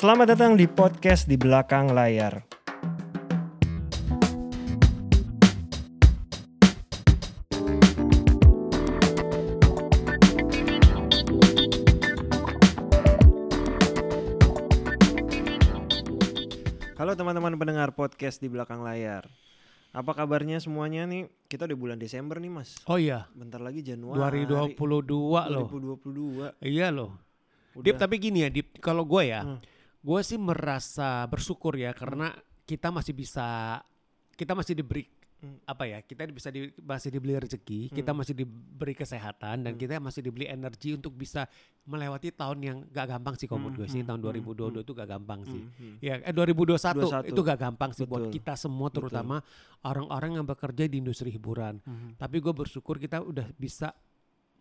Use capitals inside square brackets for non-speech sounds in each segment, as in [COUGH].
Selamat datang di podcast di belakang layar. Halo teman-teman pendengar podcast di belakang layar. Apa kabarnya semuanya nih? Kita udah bulan Desember nih, Mas. Oh iya, Bentar lagi Januari 2022 loh. 2022. Iya loh. Udah. Dip tapi gini ya, Dip, kalau gue ya, Hmm. Gue sih merasa bersyukur ya karena kita masih bisa kita masih diberi Hmm. apa ya? Kita bisa di, masih dibeli rezeki, kita masih diberi kesehatan dan Hmm. kita masih dibeli energi untuk bisa melewati tahun yang gak gampang sih menurut gue sih. Hmm, Tahun hmm, 2022 itu gak gampang sih. Hmm, hmm. Ya, eh, 2021 21. itu gak gampang sih buat Betul. kita semua terutama orang-orang yang bekerja di industri hiburan. Tapi gue bersyukur kita udah bisa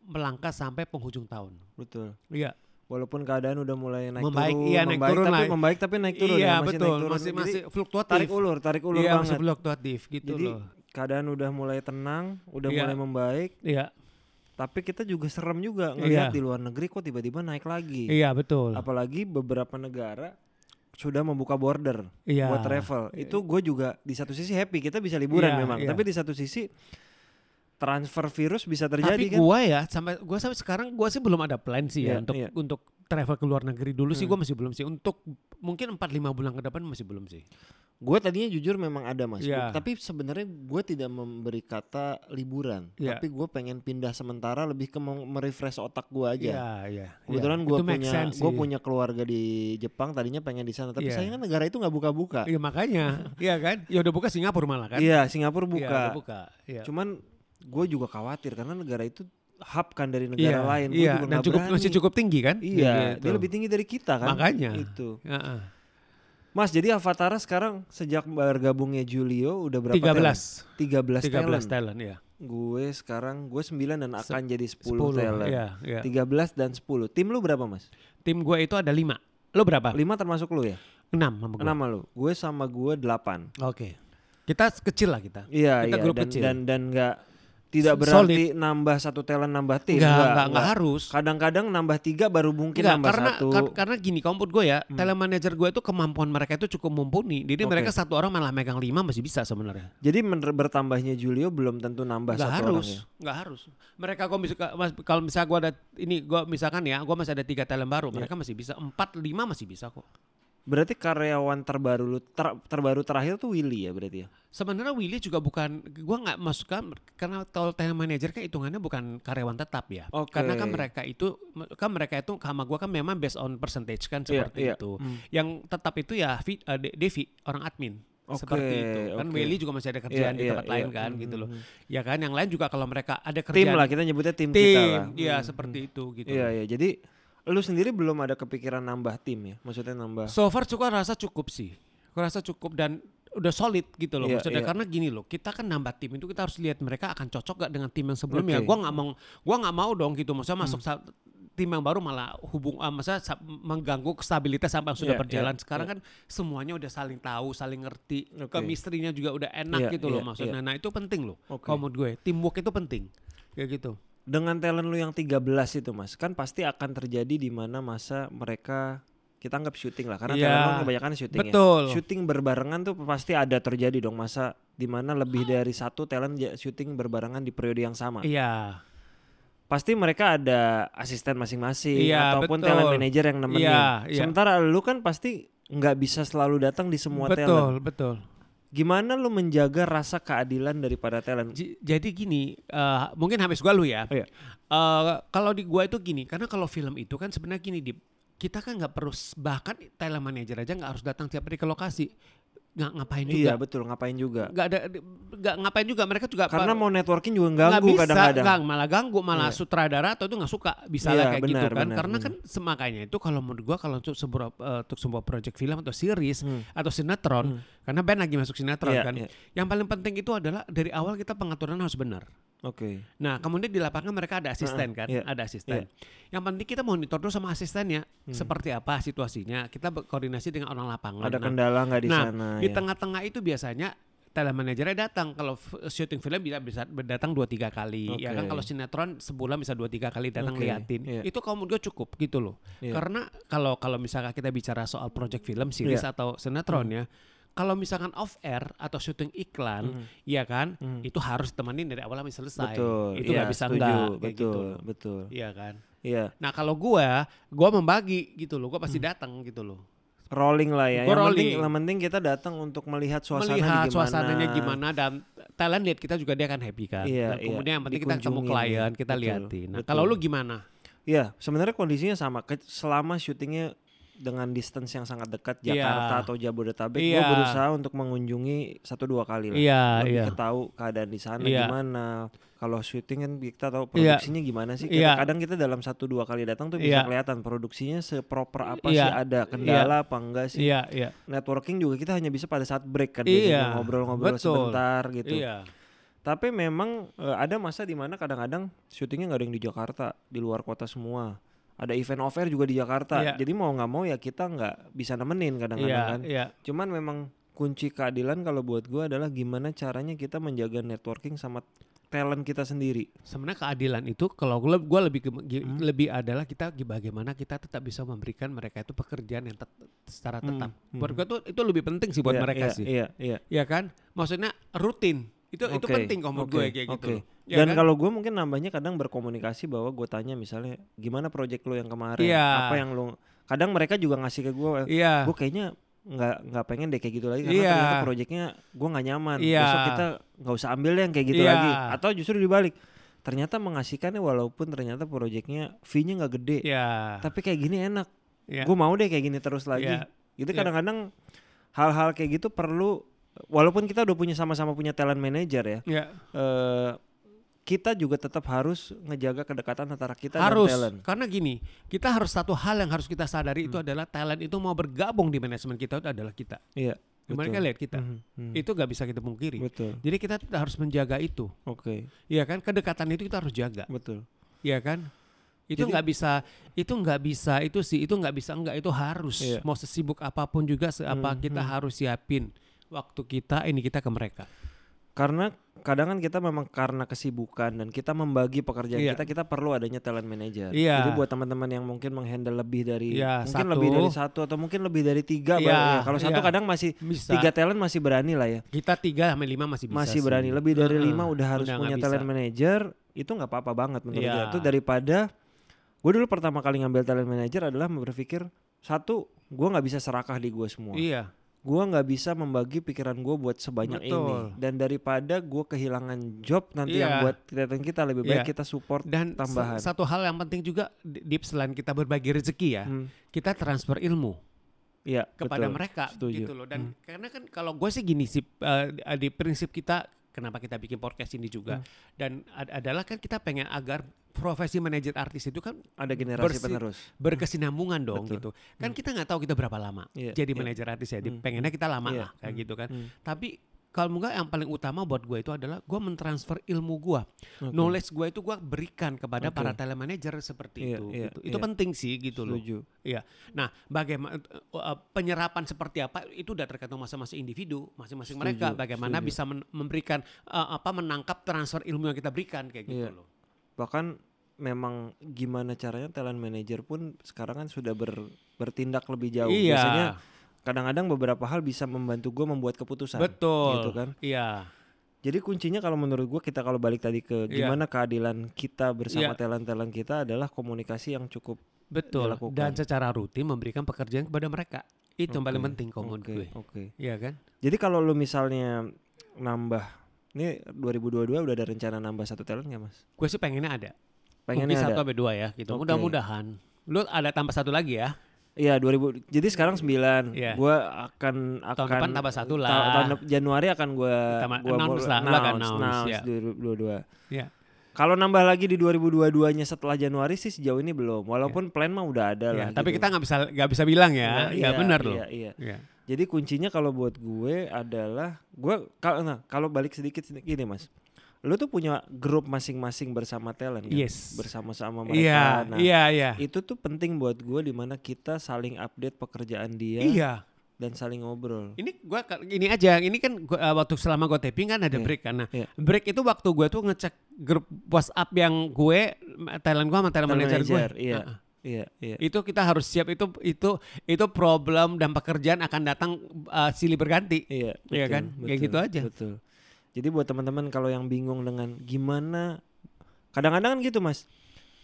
melangkah sampai penghujung tahun. Betul. Iya. Walaupun keadaan udah mulai naik Membaik, turun, iya, naik membaik, turun tapi lah. membaik tapi naik turun iya ya, masih betul, naik turun. masih masih fluktuatif. tarik ulur, tarik ulur iya, banget. masih fluktuatif gitu Jadi loh. keadaan udah mulai tenang, udah Iya. mulai membaik, Iya, tapi kita juga serem juga ngelihat Iya. di luar negeri kok tiba-tiba naik lagi. iya betul. Apalagi beberapa negara sudah membuka border Iya. buat travel. Itu gue juga di satu sisi happy kita bisa liburan Iya, memang, iya. tapi di satu sisi transfer virus bisa terjadi Tapi kan. gua ya sampai gua sampai sekarang gua sih belum ada plan sih Iya, ya untuk iya. untuk travel ke luar negeri dulu sih Hmm. gua masih belum sih. Untuk mungkin 4 5 bulan ke depan masih belum sih. Gue tadinya jujur memang ada mas, Iya. tapi sebenarnya gue tidak memberi kata liburan, Iya. tapi gue pengen pindah sementara lebih ke mau merefresh otak gue aja. Iya, iya. Kebetulan iya. gue punya sense gue sih. punya keluarga di Jepang, tadinya pengen di sana, tapi Iya. sayangnya negara itu nggak buka-buka. Iya makanya, [LAUGHS] iya kan? Ya udah buka Singapura malah kan? Iya, Singapura Iya, buka. udah buka. Iya. Cuman gue juga khawatir karena negara itu hub kan dari negara Iya, lain. Gua Iya, juga dan cukup berani. masih cukup tinggi kan? Iya, Gitu. dia lebih tinggi dari kita kan. Makanya. Itu. Heeh. Mas, jadi Avatar sekarang sejak bergabungnya Julio udah berapa 13. talent? 13, 13 talent. talent ya. Gue sekarang gue 9 dan akan jadi 10, 10 talent. Iya, iya. 13 dan 10. Tim lu berapa, Mas? Tim gue itu ada 5. Lo berapa? 5 termasuk lu ya? 6 sama gue. 6 sama lu. Gue sama gue 8. Oke. Kita kecil lah kita. Iya, Kita iya grup dan kecil. dan dan enggak tidak berarti nambah satu talent nambah tim. Enggak, Nggak, enggak, enggak harus. Kadang-kadang nambah tiga baru mungkin Enggak, nambah karena satu. Hmm. kar- karena gini, menurut gue ya, telemanager gue itu kemampuan mereka itu cukup mumpuni. Jadi Oke. mereka satu orang malah megang lima masih bisa sebenarnya. Jadi bertambahnya Julio belum tentu nambah Enggak satu harus, orang ya. enggak harus. Mereka kalau misalkan kalau misalnya gue ada ini gue misalkan ya, gue masih ada tiga talent baru, Iya. mereka masih bisa empat lima masih bisa kok. Berarti karyawan terbaru lu ter- terbaru terakhir tuh Willy ya berarti ya. Sebenarnya Willy juga bukan, gue nggak masukkan karena kalau talent manager kan hitungannya bukan karyawan tetap ya. Oke. Karena kan mereka itu, kan mereka itu sama gue kan memang based on percentage kan Iya, seperti iya. itu. Hmm. Yang tetap itu ya De- Devi orang admin. Oke, seperti itu kan oke. Willy juga masih ada kerjaan Iya, di iya, tempat iya. lain kan Hmm, gitu loh hmm, ya kan yang lain juga kalau mereka ada Tim kerjaan lah kita nyebutnya tim, tim kita lah. iya Hmm, seperti itu gitu Iya loh. iya. Jadi lu sendiri belum ada kepikiran nambah tim ya? Maksudnya nambah. So far cukup rasa cukup sih. Aku rasa cukup dan udah solid gitu loh Iya, maksudnya iya. karena gini loh kita kan nambah tim itu kita harus lihat mereka akan cocok gak dengan tim yang sebelumnya Oke. gua nggak mau gua nggak mau dong gitu maksudnya masuk sa- tim yang baru malah hubung ah, maksudnya sa- mengganggu stabilitas sampai yang sudah Iya, berjalan iya, sekarang kan semuanya udah saling tahu saling ngerti Oke. chemistry-nya juga udah enak Iya, gitu loh iya, maksudnya nah itu penting loh Oke. kalau menurut gue teamwork itu penting kayak gitu Dengan talent lu yang 13 itu Mas, kan pasti akan terjadi di mana masa mereka kita anggap syuting lah karena Iya, talent lu kebanyakan syuting betul. ya. Syuting berbarengan tuh pasti ada terjadi dong masa di mana lebih dari satu talent syuting berbarengan di periode yang sama. iya Pasti mereka ada asisten masing-masing Iya, ataupun betul. talent manager yang nemenin. Iya, iya. Sementara lu kan pasti nggak bisa selalu datang di semua betul talent. betul Gimana lu menjaga rasa keadilan daripada talent? J- jadi gini, eh, mungkin habis gua lu ya. Iya. Eh, kalau di gua itu gini, karena kalau film itu kan sebenarnya gini, Dip, kita kan nggak perlu bahkan talent manager aja nggak harus datang tiap hari ke lokasi, nggak ngapain Iya juga, betul, ngapain juga? nggak ada, nggak ngapain juga mereka juga Karena mau networking juga nggak ganggu bisa, kadang-kadang. nggak, malah ganggu, malah Iya. sutradara atau itu nggak suka, bisa Iya, lah kayak gitu benar, kan, benar, karena hmm. kan semakanya itu kalau menurut gua kalau untuk sebuah eh, untuk sebuah project film atau series Hmm. atau sinetron, Hmm. karena band lagi masuk sinetron Iya, kan, iya. yang paling penting itu adalah dari awal kita pengaturan harus benar. Oke. Nah, kemudian di lapangan mereka ada asisten kan, iya, ada asisten. Yang penting kita monitor dulu sama asistennya, seperti apa situasinya. Kita berkoordinasi dengan orang lapangan. Ada Nah, kendala nggak di nah, sana? di ya? tengah-tengah itu biasanya talent manajernya datang kalau syuting film bisa bisa datang dua tiga kali ya kan kalau sinetron sebulan bisa dua tiga kali datang Oke, liatin iya. itu menurut gue cukup gitu loh Iya. karena kalau kalau misalkan kita bicara soal project film series Iya. atau sinetron ya kalau misalkan off air atau syuting iklan Mhm. ya kan Mhm. itu harus temenin dari awal sampai selesai Betul. itu nggak iya, bisa setuju. enggak kayak Betul, gitu betul. iya kan Iya. nah kalau gua gua membagi gitu loh gua pasti datang gitu loh Rolling lah ya. Gua yang penting rolling. yang penting kita datang untuk melihat suasana melihat gimana. suasananya gimana dan talent lihat kita juga dia akan happy kan. Iya, Nah, iya. kemudian yang penting kita ketemu klien, ya. kita Betul, liatin. Nah, betul. kalau lu gimana? Iya, sebenarnya kondisinya sama. Selama syutingnya dengan distance yang sangat dekat Iya. Jakarta atau Jabodetabek, Iya. gue berusaha untuk mengunjungi satu dua kali lah. Iya, Lebih iya. ketahu keadaan di sana Iya. gimana. Kalau syuting kan kita tahu Iya. produksinya gimana sih. Iya. Kita, kadang kita dalam satu dua kali datang tuh bisa Iya. kelihatan produksinya seproper apa Iya. sih ada kendala apa enggak sih. Iya, iya. Networking juga kita hanya bisa pada saat break kan Iya, biasanya ngobrol-ngobrol sebentar gitu. Iya. Tapi memang eh, ada masa di mana kadang-kadang syutingnya nggak ada yang di Jakarta, di luar kota semua. Ada event off air juga di Jakarta. Iya. Jadi mau nggak mau ya kita nggak bisa nemenin kadang-kadang Iya, kan. iya. Cuman memang kunci keadilan kalau buat gua adalah gimana caranya kita menjaga networking sama talent kita sendiri. Sebenarnya keadilan itu kalau gua, gua lebih Hmm. lebih adalah kita bagaimana kita tetap bisa memberikan mereka itu pekerjaan yang tet- secara Hmm, tetap. hmm. Buat gua tuh itu lebih penting sih buat Iya, mereka iya, sih. Iya, iya. Ya kan? Maksudnya rutin. Itu itu Oke, penting kalau menurut oke, gue kayak gitu. oke. Ya Dan kan? kalau gue mungkin nambahnya kadang berkomunikasi bahwa gue tanya misalnya gimana project lu yang kemarin, Iya. apa yang lu kadang mereka juga ngasih ke gue, Iya. gue kayaknya nggak nggak pengen deh kayak gitu lagi karena Iya. ternyata projectnya gue nggak nyaman. Iya. Besok kita nggak usah ambil deh yang kayak gitu Iya. lagi. Atau justru dibalik, ternyata mengasihkannya walaupun ternyata projectnya fee-nya nggak gede, Iya. tapi kayak gini enak. Iya. Gue mau deh kayak gini terus lagi. Iya. Gitu Iya. kadang-kadang hal-hal kayak gitu perlu, walaupun kita udah punya sama-sama punya talent manager ya Iya. eh kita juga tetap harus ngejaga kedekatan antara kita harus dan talent. karena gini kita harus satu hal yang harus kita sadari itu Hmm. adalah talent itu mau bergabung di manajemen kita itu adalah kita Iya. mereka lihat kita Mhm, mhm. itu gak bisa kita pungkiri betul. jadi kita harus menjaga itu Oke, ya kan kedekatan itu kita harus jaga betul. ya kan itu nggak bisa itu nggak bisa itu sih itu nggak bisa enggak itu harus Iya. mau sesibuk apa pun juga seapa Hmm, kita hmm. harus siapin waktu kita ini kita ke mereka Karena kadang kan kita memang karena kesibukan dan kita membagi pekerjaan Iya. kita, kita perlu adanya talent manager. Iya. Jadi buat teman-teman yang mungkin menghandle lebih dari Iya, mungkin satu. lebih dari satu atau mungkin lebih dari tiga. Iya, baru ya. Kalau satu iya. kadang masih bisa tiga talent masih berani lah ya. kita tiga sampai lima masih bisa masih sih. berani. Lebih dari Heeh, lima udah harus udah punya talent bisa. manager. Itu nggak apa-apa banget menurut Iya. gue. Itu daripada gue dulu pertama kali ngambil talent manager adalah berpikir satu, gue nggak bisa serakah di gue semua. iya Gue nggak bisa membagi pikiran gue buat sebanyak ini. Betul. Dan daripada gue kehilangan job nanti yang Iya. buat talent kita lebih baik Iya. kita support. dan tambahan. satu hal yang penting juga di di- selain kita berbagi rezeki ya Hmm, kita transfer ilmu Iya kepada betul. mereka Setuju. gitu loh dan karena kan kalau gue sih gini sih eh, di prinsip kita kenapa kita bikin podcast ini juga Hmm. dan ad- adalah kan kita pengen agar profesi manajer artis itu kan Ada generasi penerus. berkesinambungan dong Betul. gitu kan kita nggak tahu kita berapa lama Iya, jadi iya. manajer artis ya Hmm. pengennya kita lama Iya, lah kayak hmm, gitu kan Hmm, tapi kalau enggak yang paling utama buat gue itu adalah gue mentransfer ilmu gue oke. knowledge gue itu gue berikan kepada Oke. para talent manager seperti Iya, itu iya, gitu. itu iya. penting sih gitu loh Setuju. Nah, bagaimana uh, penyerapan seperti apa itu udah tergantung masing-masing individu, masing-masing Setuju, mereka bagaimana setuju. bisa men- memberikan uh, apa menangkap transfer ilmu yang kita berikan kayak gitu Iya. loh. bahkan memang gimana caranya talent manager pun sekarang kan sudah ber- bertindak lebih jauh. Iya. Biasanya kadang-kadang beberapa hal bisa membantu gue membuat keputusan. Betul. Gitu kan. Iya. Jadi kuncinya kalau menurut gue kita kalau balik tadi ke Iya. gimana keadilan kita bersama Iya. talent-talent kita adalah komunikasi yang cukup. Betul. Dilakukan. Dan secara rutin memberikan pekerjaan kepada mereka. Itu yang paling penting kalau menurut oke, gue. Oke. Iya kan? Jadi kalau lu misalnya nambah ini 2022 udah ada rencana nambah satu talent nggak mas? Gue sih pengennya ada. Pengennya Mungkin ada. satu sampai dua ya gitu. Oke. Mudah-mudahan. Lu ada tambah satu lagi ya. Iya 2000. Jadi sekarang 9 Iya. Gua akan akan Tahun depan tambah satu lah. ta- tahun Januari akan gua Tama- gua announce lah, announce, announce, announce ya. 2022. Iya. Kalau nambah lagi di 2022-nya setelah Januari sih sejauh ini belum. Walaupun plan mah udah ada Iya, lah. tapi gitu. kita nggak bisa nggak bisa bilang ya. Nah, Iya benar loh. Iya, iya. Iya. Jadi kuncinya kalau buat gue adalah gue kalau nah kalau balik sedikit sedikit gini mas, lu tuh punya grup masing-masing bersama talent kan? Yes. bersama-sama mereka. Iya, Nah, iya, iya. itu tuh penting buat gue di mana kita saling update pekerjaan dia. Iya. dan saling ngobrol. Ini gua ini aja, ini kan gua, uh, waktu selama gue taping kan ada Iya, break kan. Nah, iya. break itu waktu gue tuh ngecek grup WhatsApp yang gue talent gue sama talent Talent manager gue. manager, iya. Heeh. Iya, iya. Itu kita harus siap itu itu itu problem dan pekerjaan akan datang uh, silih berganti. Iya, Iya kan? Kayak gitu aja. Betul. Jadi buat teman-teman kalau yang bingung dengan gimana kadang-kadang kan gitu, Mas.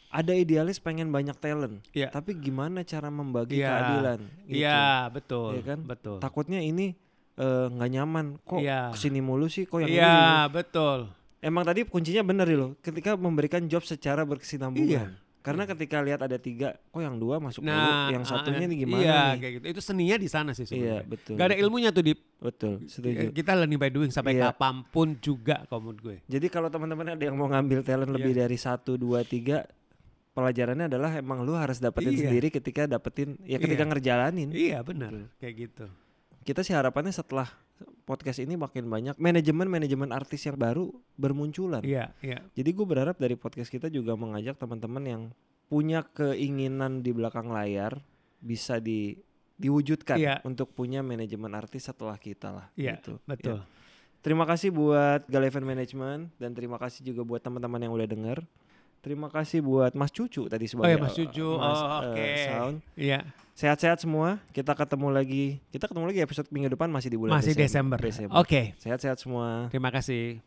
Ada idealis pengen banyak talent, Iya. tapi gimana cara membagi Iya. keadilan? gitu. Iya, betul. Iya kan? Betul. Takutnya ini eh, nggak nyaman. Kok Iya. ke sini mulu sih? Kok yang ini? Iya, betul. Emang tadi kuncinya bener loh. Ketika memberikan job secara berkesinambungan. Iya. Karena ketika lihat ada tiga, kok yang dua masuk Nah, dulu, yang satunya ah, nih gimana Iya, nih? kayak gitu. Itu seninya di sana sih Iya, sebenarnya. betul. Gak ada ilmunya tuh di Betul, setuju. kita learning by doing sampai Iya. kapan pun juga menurut gue. Jadi kalau teman-teman ada yang mau ngambil talent lebih Iya. dari satu, dua, tiga, pelajarannya adalah emang lu harus dapetin Iya. sendiri ketika dapetin, ya ketika Iya. ngerjalanin. Iya, benar. Kayak gitu. Kita sih harapannya setelah podcast ini makin banyak manajemen-manajemen artis yang baru bermunculan. Iya, iya. Jadi gue berharap dari podcast kita juga mengajak teman-teman yang punya keinginan di belakang layar bisa di diwujudkan Iya. untuk punya manajemen artis setelah kita lah. Iya, gitu. betul. Ya. Terima kasih buat Galeven Management dan terima kasih juga buat teman-teman yang udah denger. Terima kasih buat Mas Cucu tadi Oh sebagai ya Mas Cucu. Mas, oh, eh, oke. sound. Iya. Sehat-sehat semua. Kita ketemu lagi. Kita ketemu lagi episode minggu depan masih di bulan Masih Desember. Desember. Oke. Sehat-sehat semua. Terima kasih.